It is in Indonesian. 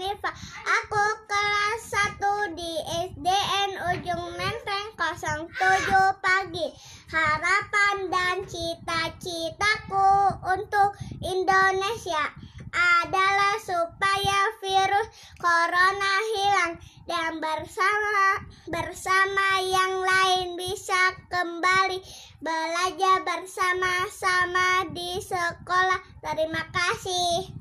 Hanifa. Aku kelas 1 di SDN Ujung Menteng 07 pagi. Harapan dan cita-citaku untuk Indonesia adalah supaya virus corona hilang dan bersama bersama yang lain bisa kembali belajar bersama-sama di sekolah. Terima kasih.